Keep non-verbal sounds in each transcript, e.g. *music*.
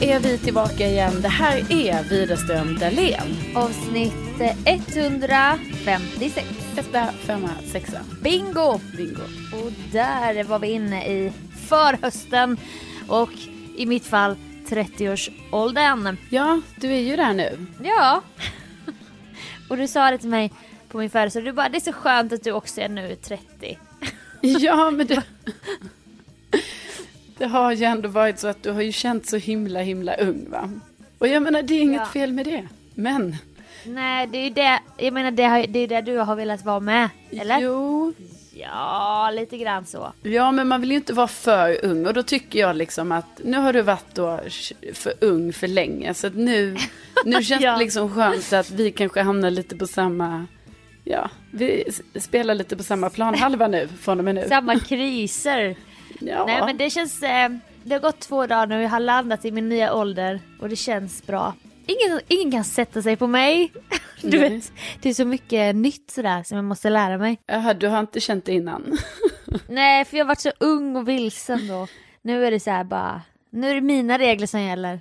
är vi tillbaka igen. Det här är Widerström Dahlén. Avsnitt 156. Etta, femma, sexa. Bingo! Bingo. Och där var vi inne i förhösten och i mitt fall 30-årsåldern. Ja, du är ju där nu. Ja. *laughs* och du sa det till mig på min födelsedag. Du bara, det är så skönt att du också är nu 30. Ja, men det... *laughs* Det har ju ändå varit så att du har ju känt så himla, himla ung va? Och jag menar, det är inget Ja. fel med det. Men... Nej, det är ju det, jag menar det, har, det är det du har velat vara med. Eller? Jo. Ja, lite grann så. Ja, men man vill ju inte vara för ung. Och då tycker jag liksom att nu har du varit då för ung för länge. Så att nu, *laughs* nu känns Ja. det liksom skönt att vi kanske hamnar lite på samma... Ja, vi spelar lite på samma planhalva *laughs* nu, från och med nu. Samma kriser. Ja. Nej men det känns, eh, det har gått två dagar nu och jag har landat i min nya ålder och det känns bra. Ingen, ingen kan sätta sig på mig. *laughs* Du Nej. vet, det är så mycket nytt sådär som jag måste lära mig. Jaha, du har inte känt det innan? *laughs* Nej för jag har varit så ung och vilsen då. Nu är det så bara, nu är det mina regler som gäller.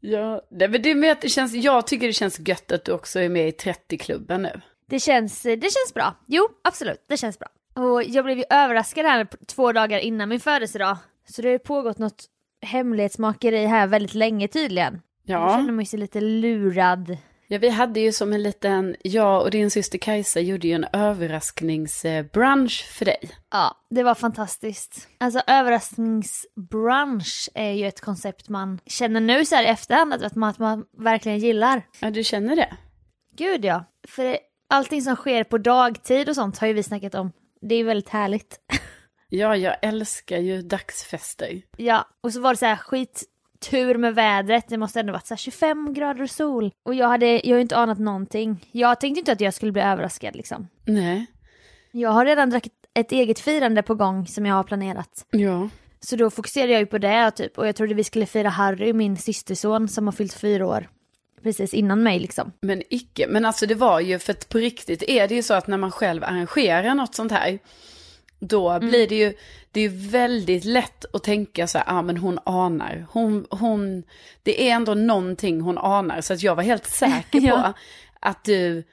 Ja, det, men det med att det känns, jag tycker det känns gött att du också är med i 30-klubben nu. Det känns, det känns bra. Jo absolut, det känns bra. Och jag blev ju överraskad här två dagar innan min födelsedag. Så det har ju pågått något hemlighetsmakeri här väldigt länge tydligen. Ja. känner man sig lite lurad. ja, vi hade ju som en liten, jag och din syster Kajsa gjorde ju en överraskningsbrunch för dig. Ja, det var fantastiskt. Alltså överraskningsbrunch är ju ett koncept man känner nu så här i efterhand att man, att man verkligen gillar. Ja, du känner det? Gud ja. För allting som sker på dagtid och sånt har ju vi snackat om. Det är väldigt härligt. *laughs* Ja, jag älskar ju dagsfester. ja, och så var det så här skittur med vädret. Det måste ändå varit så här 25 grader och sol. Och jag hade, jag har ju inte anat någonting. Jag tänkte inte att jag skulle bli överraskad liksom. Nej. Jag har redan drack ett eget firande på gång som jag har planerat. Ja. Så då fokuserade jag ju på det typ och jag trodde vi skulle fira Harry, min systerson som har fyllt fyra år. Precis innan mig liksom. Men icke, men alltså det var ju, för att på riktigt är det ju så att när man själv arrangerar något sånt här, då blir det ju, det är ju väldigt lätt att tänka så här, ja ah, men hon anar, hon, hon, det är ändå någonting hon anar, så att jag var helt säker *laughs* på Ja. att du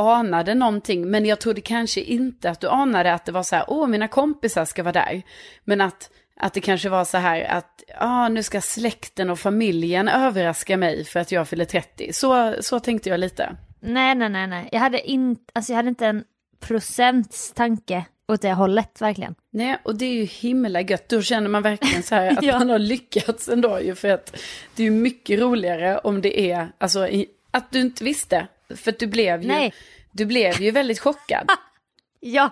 anade någonting, men jag trodde kanske inte att du anade att det var så här, åh mina kompisar ska vara där, men att att det kanske var så här att ah, nu ska släkten och familjen överraska mig för att jag fyller 30. Så, så tänkte jag lite. Nej, nej, nej, nej. Jag hade, in, alltså, jag hade inte en procents tanke åt det hållet verkligen. Nej, och det är ju himla gött. Då känner man verkligen så här *laughs* att Ja. man har lyckats ändå ju. För att det är ju mycket roligare om det är, alltså i, att du inte visste. För att du blev ju, Nej. du blev ju väldigt chockad. *laughs* Ja,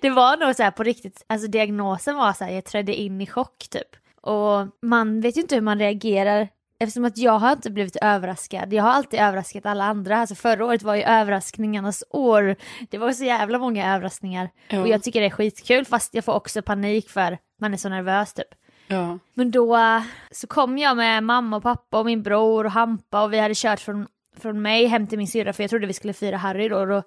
det var nog så här på riktigt. Alltså diagnosen var så här, jag trädde in i chock typ. Och man vet ju inte hur man reagerar eftersom att jag har inte blivit överraskad. Jag har alltid överraskat alla andra. Alltså förra året var ju överraskningarnas år. Det var så jävla många överraskningar. Ja. Och jag tycker det är skitkul fast jag får också panik för man är så nervös typ. Ja. Men då eh, så kom jag med mamma och pappa och min bror och Hampa och vi hade kört från, från mig hem till min syrra för jag trodde vi skulle fira Harry då. Och då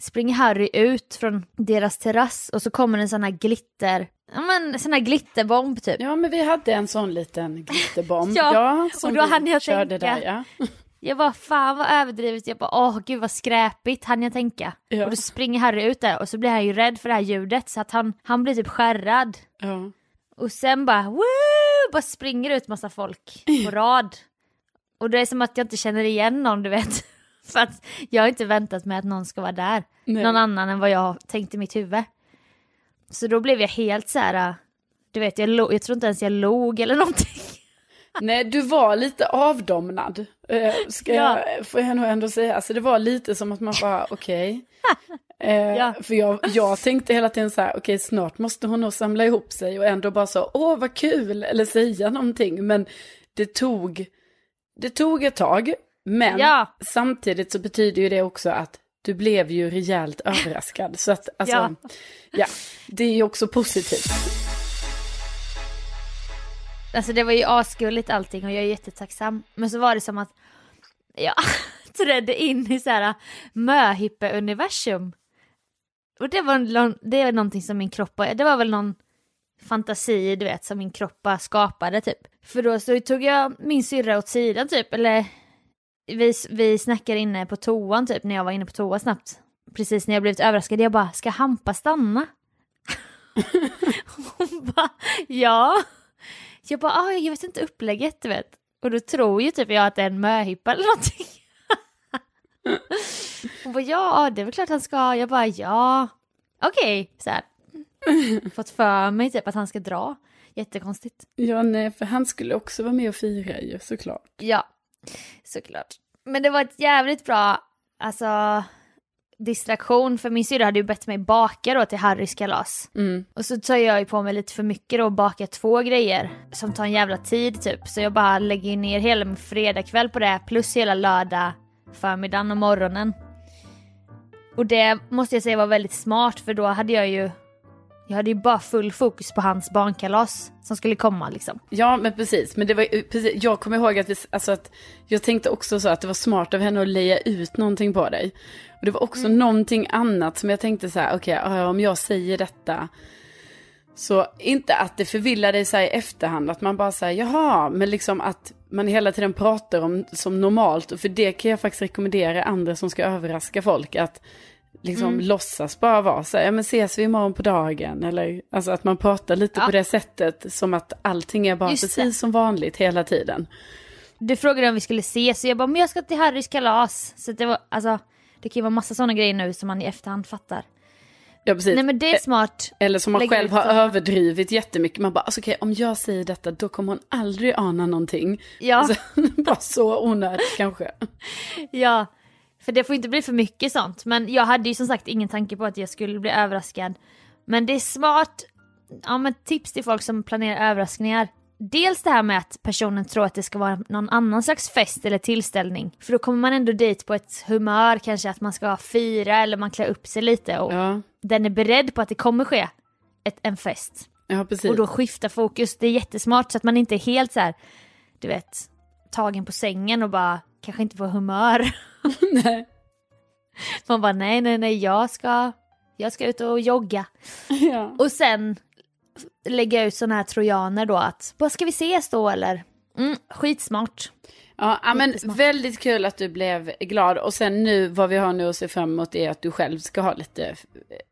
springer Harry ut från deras terrass och så kommer en sån här glitter, ja men sån här glitterbomb typ. ja, men vi hade en sån liten glitterbomb. *laughs* Ja, som och då hann jag tänka. Där, ja. *laughs* Jag bara fan vad överdrivet, jag bara åh gud vad skräpigt hann jag tänka. Ja. Och då springer Harry ut där och så blir han ju rädd för det här ljudet så att han, han blir typ skärrad. Ja. Och sen bara woo, bara springer ut massa folk på rad. Och det är som att jag inte känner igen någon du vet. *laughs* För att jag har inte väntat mig att någon ska vara där. Nej. Någon annan än vad jag tänkt i mitt huvud. Så då blev jag helt så här. du vet jag, jag tror inte ens jag log eller *laughs* någonting. Nej, du var lite avdomnad. Eh, ska Ja. jag, får jag nog ändå säga. Alltså det var lite som att man bara, okej. *laughs* Eh, Ja. För jag, jag tänkte hela tiden så här, okej snart måste hon nog samla ihop sig och ändå bara så, åh vad kul, eller säga någonting. Men det tog, det tog ett tag. Men Ja. samtidigt så betyder ju det också att du blev ju rejält *laughs* överraskad. Så att, alltså, ja. Ja. det är ju också positivt. Alltså det var ju asgulligt allting och jag är jättetacksam. Men så var det som att jag *laughs* trädde in i så här möhippe-universum. Och det var, det var någonting som min kropp, det var väl någon fantasi, du vet, som min kropp bara skapade typ. För då så tog jag min syrra åt sidan typ, eller vi, vi snackade inne på toan typ, när jag var inne på toa snabbt. Precis när jag blivit överraskad, jag bara, ska Hampa stanna? *laughs* Hon bara, ja. Jag bara, ah, jag vet inte upplägget du vet. Och då tror ju typ jag att det är en möhippa eller någonting. *laughs* Hon bara, ja det är väl klart han ska. Jag bara, ja. Okej, okay. så här. Fått för mig typ att han ska dra. Jättekonstigt. Ja, nej, för han skulle också vara med och fira ju såklart. Ja, såklart. Men det var ett jävligt bra, alltså distraktion för min syrra hade ju bett mig baka då till Harrys kalas. Mm. Och så tar jag ju på mig lite för mycket då och bakar två grejer som tar en jävla tid typ. Så jag bara lägger ner hela min fredagkväll på det plus hela lördag förmiddagen och morgonen. Och det måste jag säga var väldigt smart för då hade jag ju jag hade ju bara full fokus på hans barnkalas som skulle komma liksom. Ja men precis, men det var precis, jag kommer ihåg att, vi, alltså att jag tänkte också så att det var smart av henne att leja ut någonting på dig. Och det var också mm. någonting annat som jag tänkte så här, okej okay, om jag säger detta. Så inte att det förvillar dig så i efterhand, att man bara säger jaha, men liksom att man hela tiden pratar om som normalt. Och för det kan jag faktiskt rekommendera andra som ska överraska folk. Att liksom mm. låtsas bara vara så här, ja men ses vi imorgon på dagen. Eller alltså att man pratar lite ja. på det sättet som att allting är bara Just precis det. som vanligt hela tiden. Du frågade om vi skulle ses och jag bara, men jag ska till Harrys kalas. Så det var, alltså, det kan ju vara massa sådana grejer nu som man i efterhand fattar. Ja, precis. Nej men det är smart. Eller som man själv har överdrivit jättemycket. Man bara, alltså, okej okay, om jag säger detta då kommer hon aldrig ana någonting. Ja. Alltså, *laughs* bara så onödigt kanske. Ja, för det får inte bli för mycket sånt. Men jag hade ju som sagt ingen tanke på att jag skulle bli överraskad. Men det är smart, ja men tips till folk som planerar överraskningar. Dels det här med att personen tror att det ska vara någon annan slags fest eller tillställning. För då kommer man ändå dit på ett humör, kanske att man ska fira eller man klär upp sig lite och ja. den är beredd på att det kommer ske ett, en fest. Ja, precis. Och då skifta fokus, det är jättesmart så att man inte är helt så här, du vet, tagen på sängen och bara kanske inte på humör. *laughs* nej. Man bara nej, nej, nej, jag ska, jag ska ut och jogga. Ja. Och sen lägga ut sådana här trojaner då att, vad ska vi ses då eller? Mm, skitsmart. Ja, men väldigt kul att du blev glad. Och sen nu, vad vi har nu att se fram emot är att du själv ska ha lite,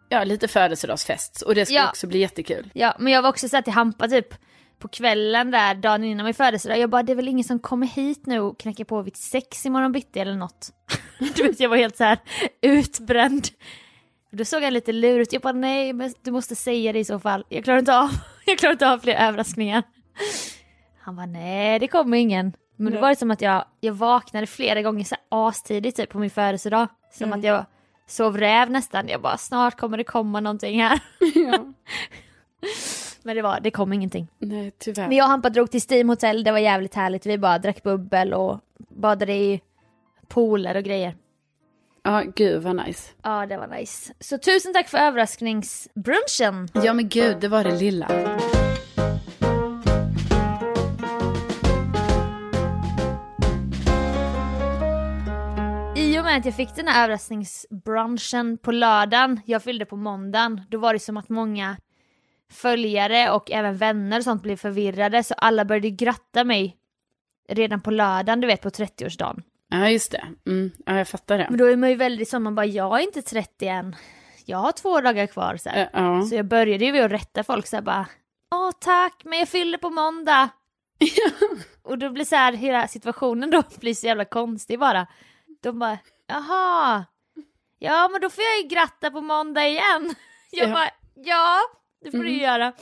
ja, lite födelsedagsfest. Och det ska ja. också bli jättekul. Ja, men jag var också så till Hampa typ, på kvällen där, dagen innan min födelsedag, jag bara det är väl ingen som kommer hit nu och knackar på vid sex imorgon bitti eller något. *laughs* du vet jag var helt så här utbränd. Då såg han lite lur ut, jag bara nej men du måste säga det i så fall, jag klarar inte av, *laughs* jag klarar inte av fler överraskningar. Han bara nej det kommer ingen. Men då var det som att jag, jag vaknade flera gånger så astidigt typ på min födelsedag. Som mm. att jag sov räv nästan, jag bara snart kommer det komma någonting här. *laughs* Ja. Men det, var, det kom ingenting. Nej, tyvärr. Men jag och Hampa drog till Steam Hotel, det var jävligt härligt. Vi bara drack bubbel och badade i pooler och grejer. Ja, gud vad nice. Ja, det var nice. Så tusen tack för överraskningsbrunchen. Ja, men gud, det var det lilla. I och med att jag fick den här överraskningsbrunchen på lördagen, jag fyllde på måndagen, då var det som att många följare och även vänner och sånt blev förvirrade så alla började gratta mig redan på lördagen, du vet på 30-årsdagen. Ja just det, mm. ja jag fattar det. Men då är man ju väldigt så, man bara jag är inte 30 än, jag har två dagar kvar så uh, uh. Så jag började ju med att rätta folk så här bara, åh tack men jag fyller på måndag. *laughs* och då blir så här, hela situationen då *laughs* blir så jävla konstig bara. De bara, jaha, ja men då får jag ju gratta på måndag igen. *laughs* Jag ja. bara, ja det får mm. du göra.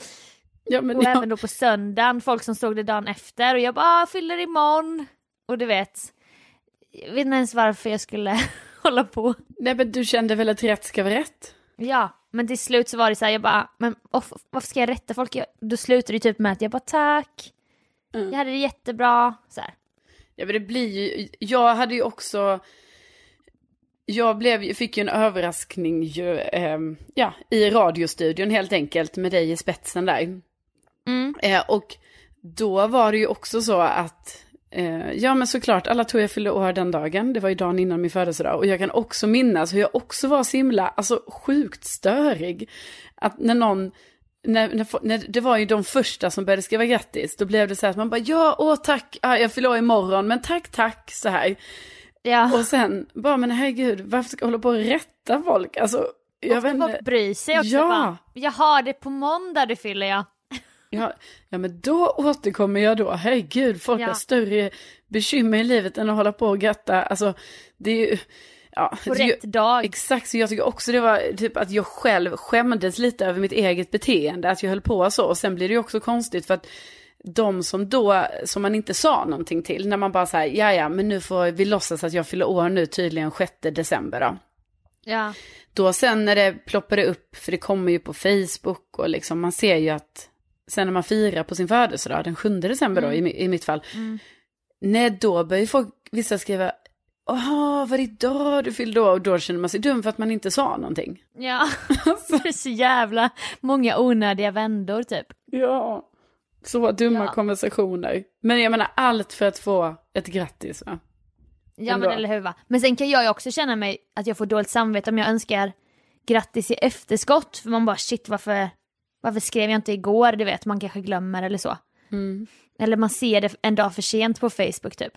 Ja, men och ja. även då på söndagen, folk som såg det dagen efter och jag bara ah, fyller imorgon. Och du vet, jag vet inte ens varför jag skulle *laughs* hålla på. Nej men du kände väl att rätt ska vara rätt? Ja, men till slut så var det så här, jag bara, men off, varför ska jag rätta folk? Jag, då slutade det typ med att jag bara tack, mm. jag hade det jättebra, så här. Ja men det blir ju, jag hade ju också jag blev, fick ju en överraskning ju, eh, ja, i radiostudion helt enkelt med dig i spetsen där. Mm. Eh, och då var det ju också så att, eh, ja men såklart, alla tror jag fyllde år den dagen, det var ju dagen innan min födelsedag. Och jag kan också minnas hur jag också var så himla, alltså sjukt störig. Att när någon när, när, när, det var ju de första som började skriva grattis, då blev det så här att man bara ja, åh tack, ah, jag fyller år imorgon, men tack, tack, så här. Ja. Och sen bara, men herregud, varför ska jag hålla på och rätta folk? Alltså, jag och vet inte. folk bryr sig också. Ja. Bara, Jaha, det är på måndag du fyller jag. Ja, ja, men då återkommer jag då. Herregud, folk Ja. har större bekymmer i livet än att hålla på och gratta. Alltså, det är ju... Ja, På rätt dag. Exakt, så jag tycker också det var typ att jag själv skämdes lite över mitt eget beteende, att jag höll på så. Och sen blir det ju också konstigt för att de som då, som man inte sa någonting till, när man bara säger, ja ja, men nu får vi låtsas att jag fyller år nu tydligen 6 december då. Ja. Då sen när det ploppade upp, för det kommer ju på Facebook och liksom man ser ju att sen när man firar på sin födelsedag, den 7 december då i, i mitt fall, Mm. nej då börjar ju folk, vissa skriva, Jaha, var det idag du fyllde år? Och då känner man sig dum för att man inte sa någonting. Ja. *laughs* *laughs* det är så jävla många onödiga vändor typ. Ja. Så dumma Ja. konversationer. Men jag menar allt för att få ett grattis va? Ja Ändå. men eller hur va. Men sen kan jag ju också känna mig att jag får dåligt samvete om jag önskar grattis i efterskott. För man bara shit varför, varför skrev jag inte igår? Du vet man kanske glömmer eller så. Mm. Eller man ser det en dag för sent på Facebook typ.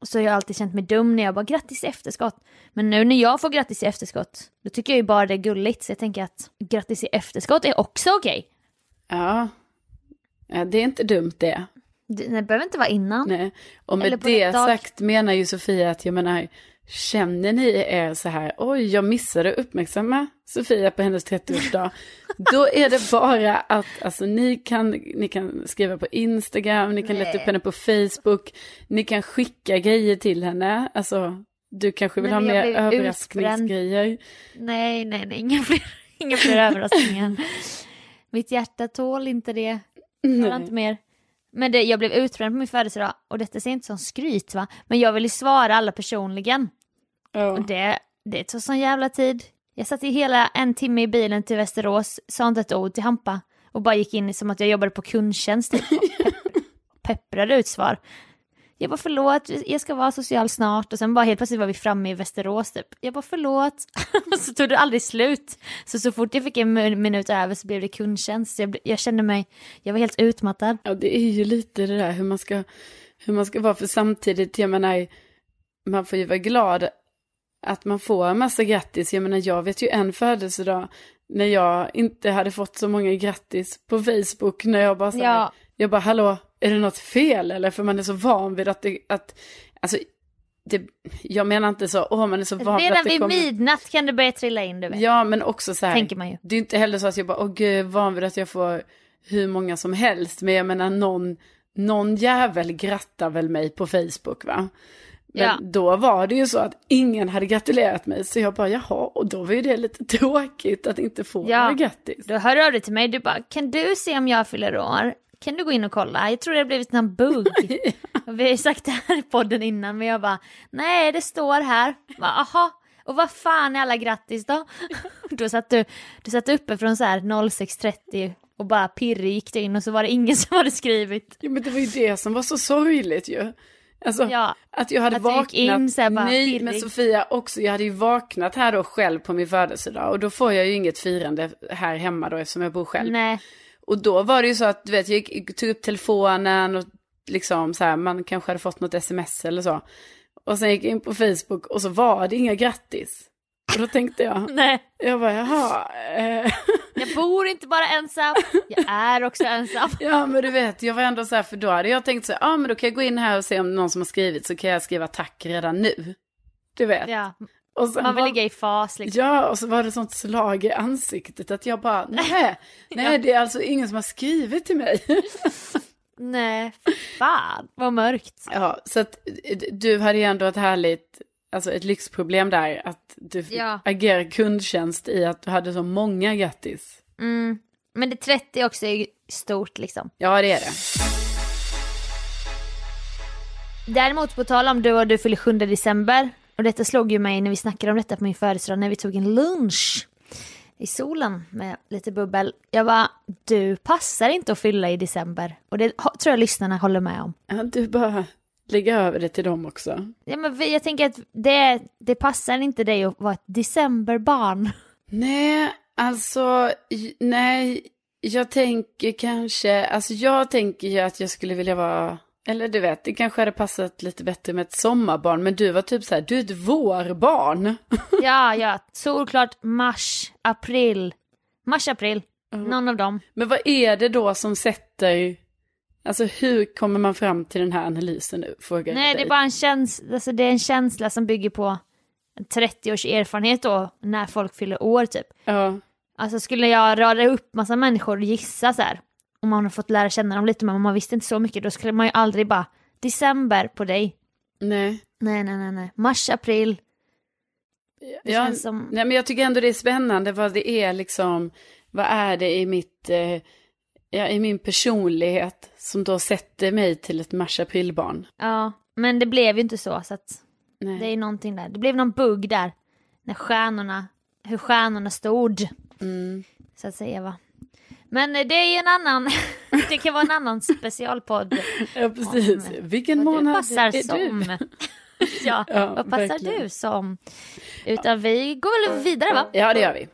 Och så har jag alltid känt mig dum när jag bara grattis i efterskott. Men nu när jag får grattis i efterskott, då tycker jag ju bara det är gulligt. Så jag tänker att grattis i efterskott är också okej. Ja. ja. Det är inte dumt det. Det, behöver inte vara innan. Nej. Och med det sagt menar ju Sofia att jag menar, känner ni er så här, oj jag missade att uppmärksamma Sofia på hennes 30-årsdag. *laughs* Då är det bara att, alltså ni kan, ni kan skriva på Instagram, ni kan leta upp henne på Facebook, ni kan skicka grejer till henne, alltså du kanske vill Nej, ha mer överraskningsgrejer. Nej, nej, nej, inga fler, *laughs* inga fler överraskningar. *laughs* Mitt hjärta tål inte det. Tål inte mer. Men det, jag blev utbränd på min födelsedag och detta ser inte som skryt va. Men jag ville svara alla personligen. Ja. Och det, det tog sån jävla tid. Jag satt i hela en timme i bilen till Västerås, sa inte ett ord till Hampa. Och bara gick in som att jag jobbade på kundtjänst typ. och *laughs* pepp- Pepprade ut svar. Jag bara förlåt, jag ska vara social snart. Och sen bara helt plötsligt var vi framme i Västerås typ. Jag bara förlåt. *laughs* Så tog det aldrig slut. Så så fort jag fick en min- minut över så blev det kundtjänst. Jag, jag kände mig, jag var helt utmattad. Ja, det är ju lite det där hur man ska, hur man ska vara, för samtidigt, jag menar, man får ju vara glad att man får en massa grattis. Jag menar, jag vet ju en födelsedag när jag inte hade fått så många grattis på Facebook, när jag bara här, Ja. jag bara, hallå, är det något fel eller? För man är så van vid att det, att, alltså, det, jag menar inte så, åh, man är så van vid Redan att det vid kommer... midnatt kan det börja trilla in du vet. Ja, men också så här, Tänker man ju. det är inte heller så att jag bara, åh gud, van vid att jag får hur många som helst. Men jag menar, någon, någon jävel grattar väl mig på Facebook, va? Men Ja. då var det ju så att ingen hade gratulerat mig. Så jag bara, jaha, och då var ju det lite *laughs* tråkigt att inte få Ja. några grattis. Då hör du av dig till mig, du bara kan du se om jag fyller år? Kan du gå in och kolla? Jag tror det har blivit en bugg. *laughs* Och vi har ju sagt det här i podden innan men jag bara nej det står här. Jag Bara, Aha. Och vad fan är alla grattis då? *laughs* då satt du, du satt uppe från så här 06.30 och bara pirrig gick du in och så var det ingen som hade skrivit. Ja, men det var ju det som var så sorgligt ju. Alltså, Ja, att jag hade att vaknat. in så bara Nej, pirrig. men Sofia också, jag hade ju vaknat här då själv på min födelsedag. Och då får jag ju inget firande här hemma då eftersom jag bor själv. nej. Och då var det ju så att, du vet, jag gick, tog upp telefonen och liksom så här, man kanske hade fått något sms eller så. Och sen gick jag in på Facebook och så var det inga grattis. Och då tänkte jag, *laughs* Nej, jag bara, jaha, eh, *laughs* jag bor inte bara ensam, jag är också ensam. *laughs* ja men du vet, jag var ändå så här, för då hade jag tänkt så här, ja men då kan jag gå in här och se om någon som har skrivit så kan jag skriva tack redan nu. Du vet. Ja, man vill ligga i fas liksom. Ja, och så var det sånt slag i ansiktet att jag bara, nej, *laughs* nej det är alltså ingen som har skrivit till mig. *laughs* Nej, fan vad mörkt. Ja, så att du hade ju ändå ett härligt, alltså ett lyxproblem där, att du Ja. agera kundtjänst i att du hade så många grattis. Mm. Men det 30 också är stort liksom. Ja, det är det. Däremot på tal om du och du fyller 7 december. Och detta slog ju mig när vi snackade om detta på min födelsedag när vi tog en lunch. I solen med lite bubbel. Jag bara, du passar inte att fylla i december. Och det tror jag lyssnarna håller med om. Ja, du bara lägger över det till dem också. Ja, men jag tänker att det, det passar inte dig att vara ett decemberbarn. Nej, alltså, nej, jag tänker kanske, alltså jag tänker ju att jag skulle vilja vara, eller du vet, det kanske hade passat lite bättre med ett sommarbarn, men du var typ så här, du är ett vårbarn. *laughs* Ja, ja, solklart mars, april. Mars, april. Någon av dem. Men vad är det då som sätter, alltså hur kommer man fram till den här analysen nu? Frågar Nej, det är bara en känsla, alltså det är en känsla som bygger på 30 års erfarenhet då, när folk fyller år typ. Ja, Alltså skulle jag rada upp massa människor och gissa så här, om man har fått lära känna dem lite men man visste inte så mycket, då skulle man ju aldrig bara december på dig. nej. Nej, nej, nej, nej. Mars, april. Det Ja, som... nej, men jag tycker ändå det är spännande vad det är liksom, vad är det i mitt, eh, ja, i min personlighet som då sätter mig till ett mars-aprilbarn. Ja, men det blev ju inte så, så att Nej. det är någonting där. Det blev någon bugg där, när stjärnorna, hur stjärnorna stod, Mm. så att säga va. Men det är ju en annan, *laughs* det kan vara en annan specialpodd. *laughs* Ja, precis. Ja, Vilken Vad du månad passar är du? som. *laughs* ja, Ja, vad passar verkligen. du som? Utan vi går väl vidare va? Ja, det gör vi.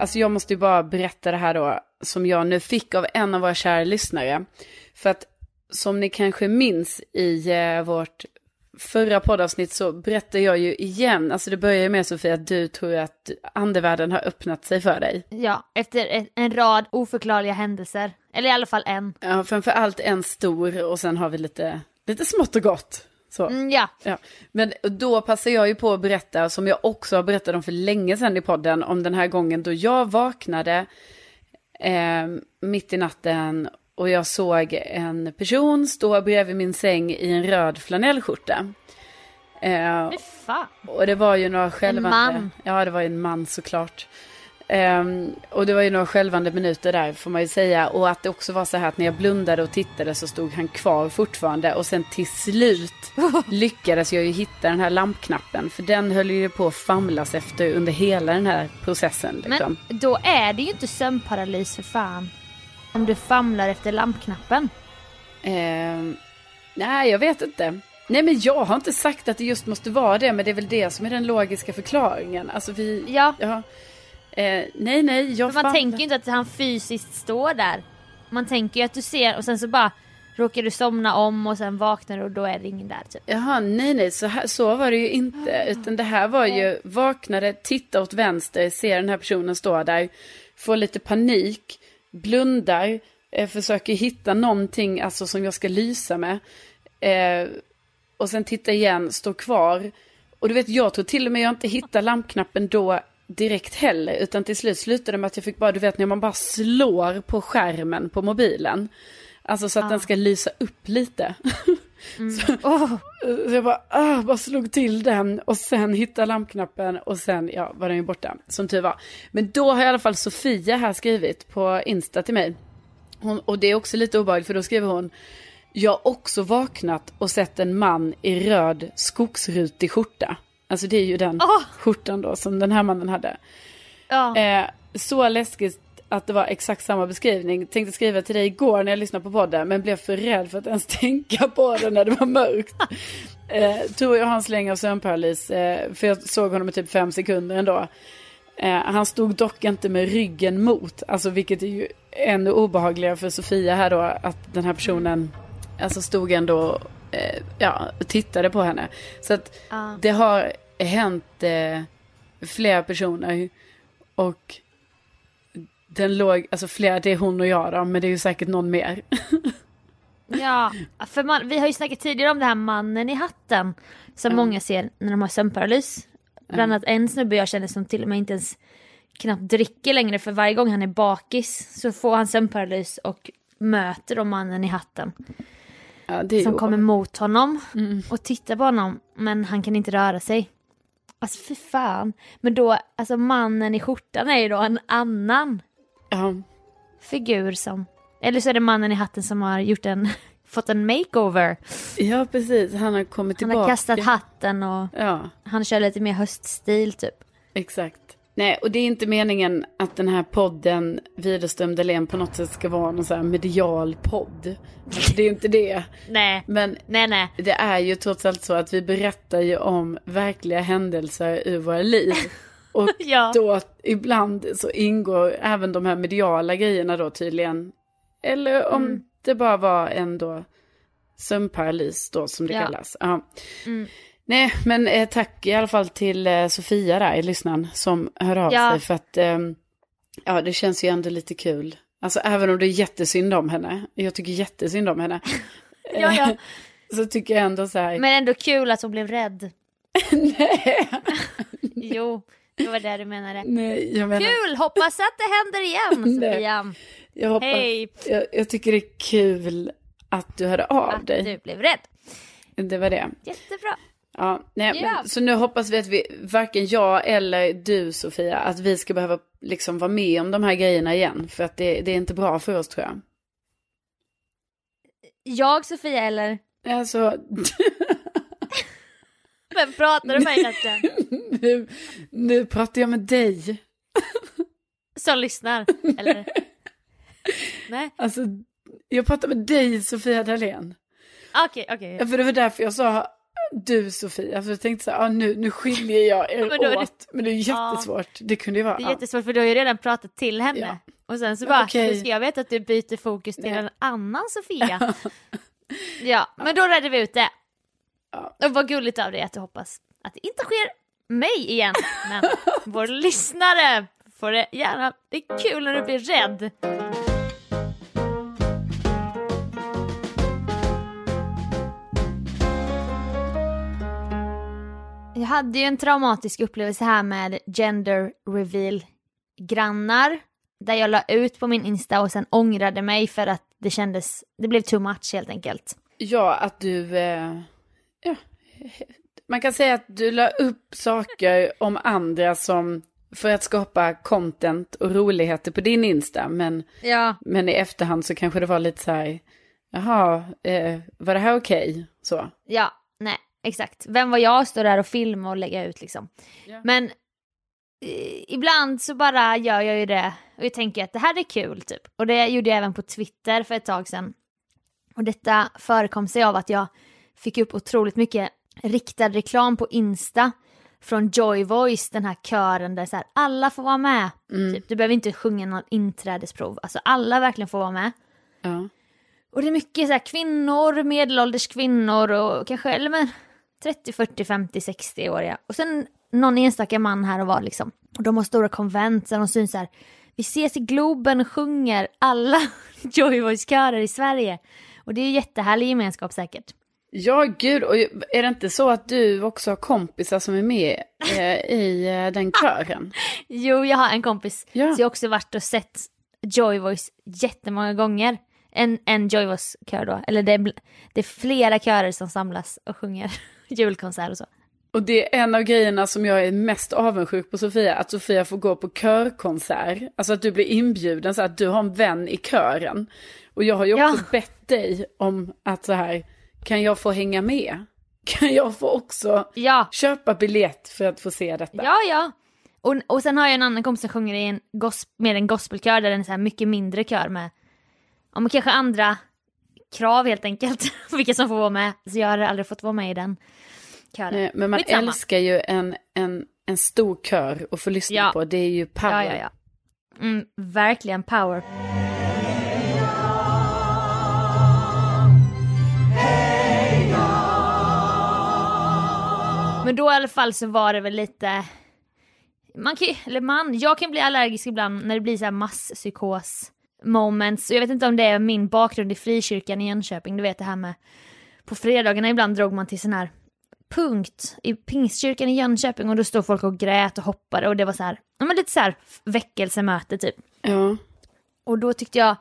Alltså jag måste ju bara berätta det här då, som jag nu fick av en av våra kära lyssnare. För att som ni kanske minns i eh, vårt förra poddavsnitt så berättar jag ju igen, alltså det börjar ju med Sofia att du tror att andevärlden har öppnat sig för dig. Ja, efter en rad oförklarliga händelser. Eller i alla fall en. Ja, framför allt en stor och sen har vi lite, lite smått och gott. Så. Mm, ja, Ja, men då passar jag ju på att berätta, som jag också har berättat om för länge sedan i podden, om den här gången då jag vaknade eh, mitt i natten och jag såg en person stå bredvid min säng i en röd flanellskjorta. Eh, och det var ju några skälvande... man. Ja, det var ju en man såklart. Ehm, och det var ju några skälvande minuter där får man ju säga. Och att det också var så här att när jag blundade och tittade så stod han kvar fortfarande. Och sen till slut *laughs* lyckades jag ju hitta den här lampknappen. För den höll ju på att famlas efter under hela den här processen. Liksom. Men då är det ju inte sömnparalys för fan. Om du famlar efter lampknappen. Ehm, nej, jag vet inte. Nej, men jag har inte sagt att det just måste vara det. Men det är väl det som är den logiska förklaringen. Alltså vi... Ja, Ja. Eh, nej, nej, jag för man tänker ju inte att han fysiskt står där. Man tänker ju att du ser och sen så bara råkar du somna om och sen vaknar du och då är det ingen där typ. Jaha, nej, nej, så, här, så var det ju inte. Utan det här var ju, vaknade, titta åt vänster, ser den här personen stå där, får lite panik, blundar, eh, försöker hitta någonting alltså, som jag ska lysa med. Eh, och sen titta igen, står kvar. Och du vet, jag tror till och med jag inte hittar lampknappen då direkt heller. Utan till slut slutade det med att jag fick bara, du vet när man bara slår på skärmen på mobilen. Alltså så att den ska lysa upp lite. *laughs* Åh, Så jag bara, ah, bara slog till den och sen hittade lampknappen och sen ja, var den ju borta. Som tur var. Men då har i alla fall Sofia här skrivit på Insta till mig. Hon, och det är också lite obehagligt för då skriver hon. Jag har också vaknat och sett en man i röd skogsrutig skjorta. Alltså det är ju den Åh! skjortan då som den här mannen hade. ja. Eh, så läskigt att det var exakt samma beskrivning. Tänkte skriva till dig igår när jag lyssnade på podden. Men blev för rädd för att ens *laughs* tänka på det när det var mörkt. *laughs* Eh, jag har en släng av sömnparalys. Eh, för jag såg honom i typ fem sekunder ändå. Eh, han stod dock inte med ryggen mot. Alltså vilket är ju ännu obehagligare för Sofia här då. Att den här personen alltså stod ändå eh, ja, tittade på henne. Så att Ja. det har hänt eh, flera personer. Och den låg, alltså flera, det är hon och jag då, men det är ju säkert någon mer. *laughs* Ja, för man, vi har ju snackat tidigare om det här mannen i hatten som Mm. många ser när de har sömnparalys. Bland annat en snubbe jag känner som till och med inte ens knappt dricker längre för varje gång han är bakis så får han sömnparalys och möter då mannen i hatten Ja, som ju kommer mot honom Mm. och tittar på honom men han kan inte röra sig. Alltså fy fan. Men då, alltså mannen i skjortan är ju då en annan Ja, figur som, eller så är det mannen i hatten som har gjort en, *laughs* fått en makeover. ja, precis. Han har kommit Han tillbaka. har kastat hatten och Ja, han kör lite mer höststil typ. exakt. Nej, och det är inte meningen att den här podden, Widerström Dahlén, på något sätt ska vara någon sån här medial podd. Alltså, det är inte det. *laughs* Nej, Men nej, nej. det är ju trots allt så att vi berättar ju om verkliga händelser ur våra liv. *laughs* Och *laughs* Ja. då ibland så ingår även de här mediala grejerna då tydligen. Eller om Mm. det bara var en då sömnparalys då som det Ja. kallas. Ja. Mm. Nej, men eh, tack i alla fall till eh, Sofia där, lyssnaren, som hör av Ja. sig. För att ehm, ja, det känns ju ändå lite kul. Alltså även om det är jättesynd om henne. Jag tycker jättesynd om henne. *laughs* Ja, ja. *laughs* Så tycker jag ändå så här. Men ändå kul att hon blev rädd. nej, Jo, det var det du menade. nej, jag menar. Kul! Hoppas att det händer igen. *laughs* Sofia. Jag, hoppas, Hej! jag, jag tycker det är kul att du hörde av Att dig. du blev rädd. Det var det. Jättebra. Ja, nej, Ja. Men, så nu hoppas vi att vi, varken jag eller du Sofia, att vi ska behöva liksom vara med om de här grejerna igen. För att det, det är inte bra för oss tror jag. Jag, Sofia, eller? Alltså, *laughs* Vem pratar du med egentligen? nu, nu pratar jag med dig. Som lyssnar, eller? Nej? Alltså, jag pratar med dig Sofia Dalén. Okej, okej. Ja, för det var därför jag sa du Sofia. För jag tänkte så här, ah, nu, nu skiljer jag er *laughs* Men är det- åt. Men det är jättesvårt. Det kunde ju vara. Det är ja. jättesvårt för du har ju redan pratat till henne. Ja. Och sen så Ja, bara, okej. hur ska jag veta att du byter fokus till Nej. en annan Sofia? *laughs* ja, men då redde vi ut det. Ja. Och vad gulligt av dig att du hoppas att det inte sker mig igen. Men *laughs* vår lyssnare får det gärna, det är kul när du blir rädd. Jag hade ju en traumatisk upplevelse här med gender reveal grannar. Där jag la ut på min Insta och sen ångrade mig för att det kändes, det blev too much helt enkelt. Ja, att du... Eh, ja, man kan säga att du la upp saker om andra som... För att skapa content och roligheter på din Insta. Men, Ja. men i efterhand så kanske det var lite så här... Jaha, eh, var det här okej? Så. Ja, nej, exakt. Vem var jag att stå där och filma och lägga ut liksom. Ja. Men ibland så bara gör jag ju det och jag tänker att det här är kul typ. Och det gjorde jag även på Twitter för ett tag sedan. Och detta förekom sig av att jag fick upp otroligt mycket riktad reklam på Insta från Joy Voice, den här kören där så här, alla får vara med. Mm. Typ. Du behöver inte sjunga någon inträdesprov, alltså alla verkligen får vara med. Ja. Och det är mycket så här kvinnor, medelålders kvinnor och kanske, eller men 30, 40, 50, 60-åriga. Och sen någon enstaka man här och var liksom. Och de har stora konvent där de syns så här. Vi ses i Globen och sjunger alla *laughs* Joy Voice-körer i Sverige. Och det är jättehärlig gemenskap säkert. Ja, gud. Och är det inte så att du också har kompisar som är med eh, i eh, den kören? *laughs* Jo, jag har en kompis. Ja. Så jag har också varit och sett Joy Voice jättemånga gånger. En, en Joy Voice-kör då. Eller det är, det är flera körer som samlas och sjunger *laughs* julkonsert och så. Och det är en av grejerna som jag är mest avundsjuk på Sofia, att Sofia får gå på körkonsert. Alltså att du blir inbjuden, så att du har en vän i kören. Och jag har ju också Ja. bett dig om att så här, kan jag få hänga med? *laughs* Kan jag få också Ja, köpa biljett för att få se detta? ja, ja. Och, och sen har jag en annan kompis som sjunger i en med en gospelkör där det är så här mycket mindre kör med, ja men kanske andra krav helt enkelt, *laughs* vilka som får vara med. Så jag har aldrig fått vara med i den kören. Nej, Men man Skitsamma. älskar ju en, en, en stor kör att få lyssna Ja. på. Det är ju power. Ja, ja, ja. Mm, verkligen power. Men då i alla fall så var det väl lite... Man kan eller man, jag kan bli allergisk ibland när det blir så här masspsykos moments. Och jag vet inte om det är min bakgrund i frikyrkan i Jönköping, du vet det här med på fredagarna ibland drog man till sån här punkt i pingstkyrkan i Jönköping och då stod folk och grät och hoppade och det var så här, ja men lite så här väckelsemöte typ. Ja. Och då tyckte jag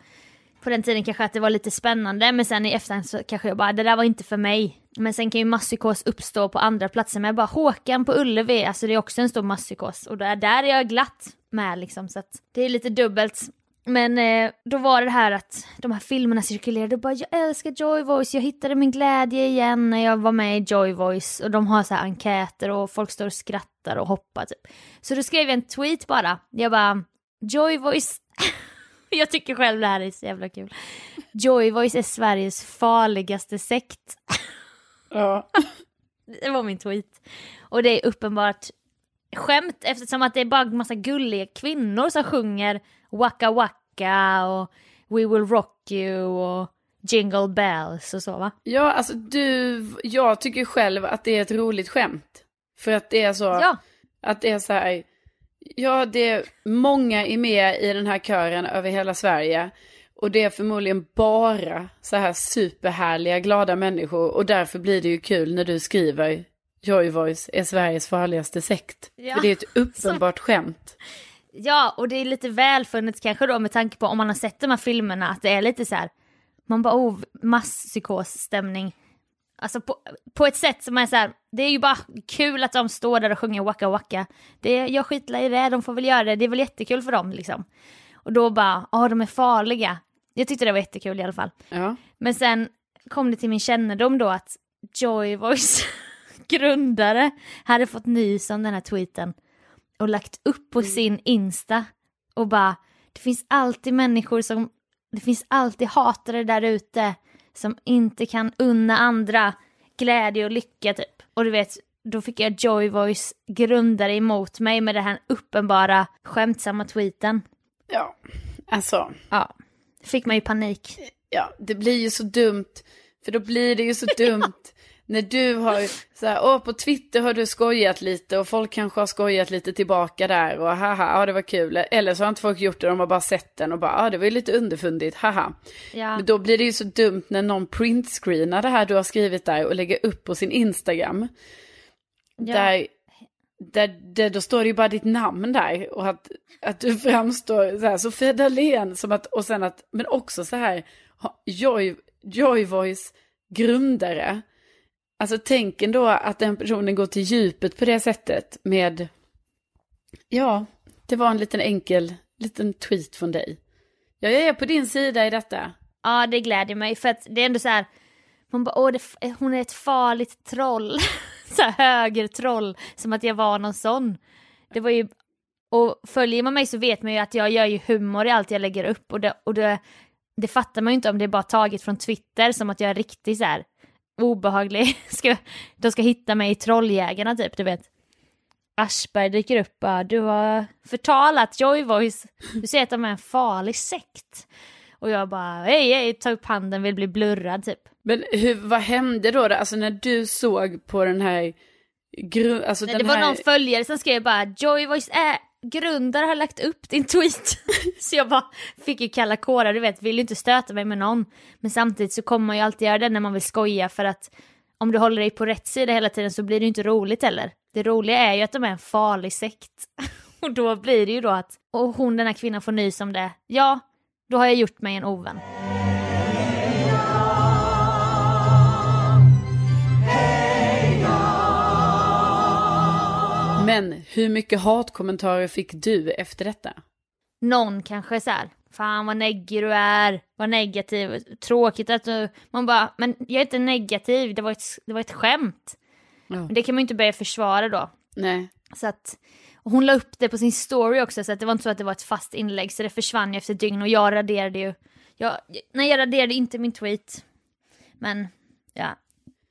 på den tiden kanske att det var lite spännande men sen i efterhand så kanske jag bara, det där var inte för mig. Men sen kan ju masspsykos uppstå på andra platser men bara Håkan på Ullevi, alltså det är också en stor masspsykos och där, där är jag glatt med liksom så att det är lite dubbelt. Men eh, då var det här att de här filmerna cirkulerade och bara jag älskar Joy Voice, jag hittade min glädje igen när jag var med i Joy Voice och de har så här enkäter och folk står och skrattar skrattar och hoppar typ. Så då skrev jag en tweet bara, jag bara Joy Voice *laughs* *laughs* jag tycker själv det här är så jävla kul. Joy Voice är Sveriges farligaste sekt. Ja. *laughs* Det var min tweet. Och det är uppenbart skämt eftersom att det är bara massa gulliga kvinnor som sjunger Waka Waka och We Will Rock You och Jingle Bells och så va? Ja, alltså du, jag tycker själv att det är ett roligt skämt. För att det är så, Ja, att det är så här, ja det är många är med i den här kören över hela Sverige. Och det är förmodligen bara så här superhärliga, glada människor. Och därför blir det ju kul när du skriver Joy Voice är Sveriges farligaste sekt. Ja. För det är ett uppenbart *laughs* skämt. ja, och det är lite välfunnet kanske då med tanke på om man har sett de här filmerna att det är lite så här, man bara oh, masspsykosstämning. Alltså på, på ett sätt som är så här, det är ju bara kul att de står där och sjunger Waka Waka. Det, jag skitlar i det, de får väl göra det, det är väl jättekul för dem liksom. Och då bara, ja de är farliga. Jag tyckte det var jättekul i alla fall. Ja. Men sen kom det till min kännedom då att Joy Voice *laughs* grundare hade fått nys om den här tweeten och lagt upp på sin Insta och bara det finns alltid människor som det finns alltid hatare där ute som inte kan unna andra glädje och lycka typ. Och du vet, då fick jag Joy Voice grundare emot mig med den här uppenbara skämtsamma tweeten. Ja, alltså. Ja, fick man ju panik. Ja, det blir ju så dumt. För då blir det ju så dumt *laughs* när du har så här, åh på Twitter har du skojat lite och folk kanske har skojat lite tillbaka där och haha, ja det var kul. Eller så har inte folk gjort det, de har bara sett den och bara, ja det var ju lite underfundigt, haha. Ja. Men då blir det ju så dumt när någon printscreenar det här du har skrivit där och lägger upp på sin Instagram. Ja. Där, där, där, då står det ju bara ditt namn där och att, att du framstår så här, Sofia Dalén som att, och sen att, men också så här, Joy, Joy Voice grundare. Alltså tänk ändå att den personen går till djupet på det sättet med, ja, det var en liten enkel, liten tweet från dig. Ja, jag är på din sida i detta. Ja, det gläder mig för att det är ändå så här, man bara, åh, det, hon är ett farligt troll. *laughs* så här högertroll, som att jag var någon sån. Det var ju, och följer man mig så vet man ju att jag gör ju humor i allt jag lägger upp och det, och det, det fattar man ju inte om det är bara taget från Twitter som att jag är riktig. så här obehaglig. *laughs* Ska, de ska hitta mig i Trolljägarna typ, du vet. Aschberg dyker upp bara, du har förtalat Joy Voice, du säger att de är en farlig sekt. Och jag bara, hej hej, ta upp handen, vill bli blurrad typ. Men hur, vad hände då? Alltså när du såg på den här... Gru, alltså Nej, det var här... någon följare som skrev bara, Joy Voice är grundare har lagt upp din tweet. *laughs* så jag bara fick ju kalla kårar, du vet, vill ju inte stöta mig med någon. Men samtidigt så kommer man ju alltid göra det när man vill skoja för att om du håller dig på rätt sida hela tiden så blir det ju inte roligt heller. Det roliga är ju att de är en farlig sekt. *laughs* och då blir det ju då att, och hon den här kvinnan får nys om det, ja, då har jag gjort mig en ovän. Men hur mycket hatkommentarer fick du efter detta? någon kanske så här, fan vad neggig du är, vad negativ, tråkigt att du, man bara, men jag är inte negativ, det var ett, det var ett skämt. Ja. Men det kan man ju inte börja försvara då. Nej. Så att, hon la upp det på sin story också, så att det var inte så att det var ett fast inlägg, så det försvann ju efter dygn och jag raderade ju, jag, nej jag raderade inte min tweet. Men, ja.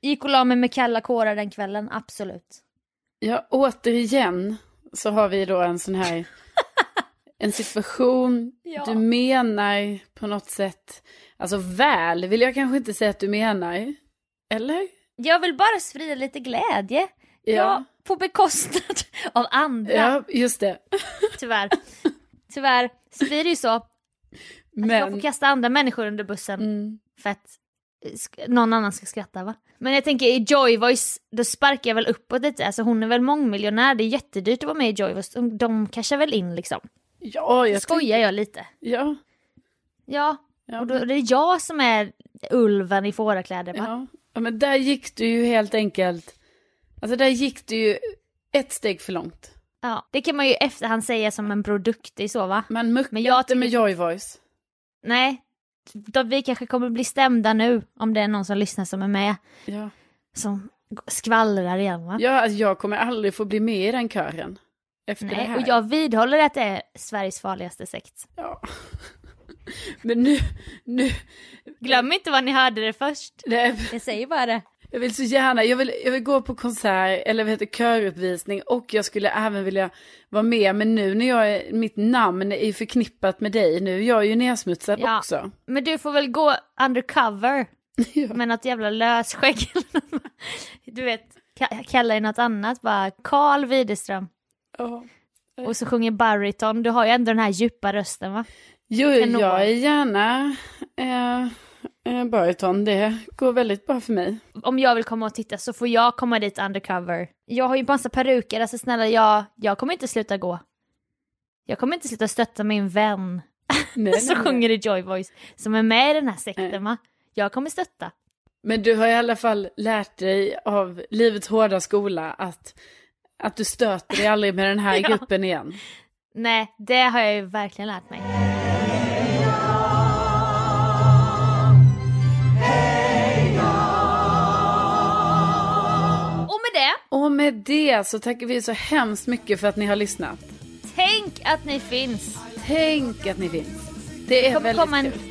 Gick och la mig med kalla kårar den kvällen, absolut. Ja, återigen så har vi då en sån här... *laughs* en situation Ja. du menar på något sätt... Alltså väl vill jag kanske inte säga att du menar. Eller? Jag vill bara sprida lite glädje. Ja. Ja, på bekostnad *laughs* av andra. Ja, just det. *laughs* Tyvärr. Tyvärr så blir det ju så att jag får kasta andra människor under bussen Mm, för att någon annan ska skratta va? Men jag tänker i Joy Voice, då sparkar jag väl uppåt lite, alltså hon är väl mångmiljonär, det är jättedyrt att vara med i Joy Voice, de, de cashar väl in liksom. ja, jag Skojar jag lite. Ja. Ja, Ja, och då är det jag som är ulven i fårakläder va? ja. ja, men där gick du ju helt enkelt... Alltså där gick du ju ett steg för långt. Ja, det kan man ju i efterhand säga som en bror duktig så va? Man muckar Men jag inte med tycker- Joy Voice. Nej, vi kanske kommer bli stämda nu om det är någon som lyssnar som är med. Ja. Som skvallrar igen va? Ja, alltså, jag kommer aldrig få bli med i den kören. Efter det Nej, här. och jag vidhåller att det är Sveriges farligaste sekt. Ja. *laughs* Men nu, nu, Glöm inte vad ni hörde det först. det, Jag säger bara det. Jag vill så gärna, jag vill, jag vill gå på konsert eller vad heter köruppvisning och jag skulle även vilja vara med. Men nu när jag är, mitt namn är förknippat med dig, nu är jag ju nedsmutsad Ja. också. Men du får väl gå undercover *laughs* Ja. med något jävla lösskägg. du vet, ka- kalla dig något annat bara. Karl Widerström. Ja. Och så sjunger bariton. Du har ju ändå den här djupa rösten va? Jo, jag är gärna eh, eh, bariton, det går väldigt bra för mig. Om jag vill komma och titta så får jag komma dit undercover. Jag har ju massa peruker, alltså snälla jag, jag kommer inte sluta gå. Jag kommer inte sluta stötta min vän Nej, som *laughs* nej, sjunger i Joy Voice, som är med i den här sekten Nej. va? Jag kommer stötta. Men du har i alla fall lärt dig av livets hårda skola att, att du stöter dig aldrig med den här *laughs* Ja. gruppen igen. Nej, det har jag ju verkligen lärt mig. Med det så tackar vi så hemskt mycket för att ni har lyssnat. tänk att ni finns. Tänk att ni finns. Det är kommer väldigt komma en... kul.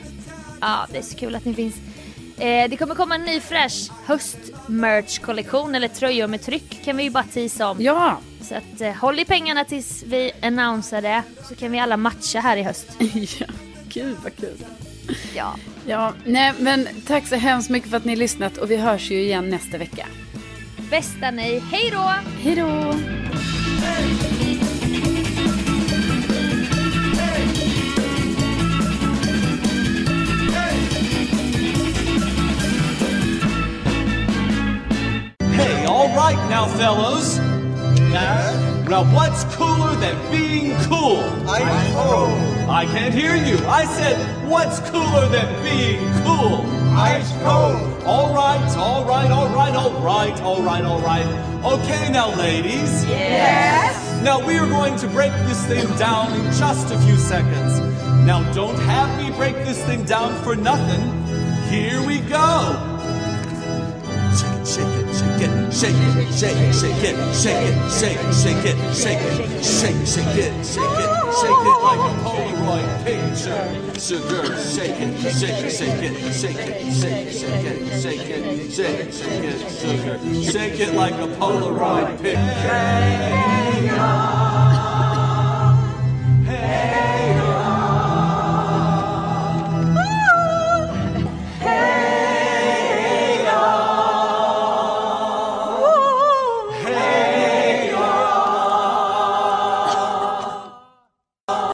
Ja, det är så kul att ni finns. Eh, det kommer komma en ny fräsch höst-merch-kollektion, eller tröjor med tryck kan vi ju bara tisa om. Ja, Så att eh, håll i pengarna tills vi annonserar det, så kan vi alla matcha här i höst. *laughs* ja. Gud vad kul. Ja. Ja, nej men tack så hemskt mycket för att ni lyssnat och vi hörs ju igen nästa vecka. Bästa ni, hej då! Hej då! Hey, all right now, fellows. Now, now what's cooler than being cool? Ice cold. I can't hear you. I said, what's cooler than being cool? Ice cold. All right, all right, all right, all right, all right, all right. Okay, now, ladies. Yes. Now, we are going to break this thing down in just a few seconds. Now, don't have me break this thing down for nothing. Here we go. Shake it, shake it, shake it, shake it, shake it, shake it, shake it, shake it, shake it, shake it, shake it, shake it, shake it like a Polaroid picture. Sugar, shake it, shake it, shake it, shake it, shake it, shake it, shake it, shake it, shake it, sugar, shake it like a Polaroid picture.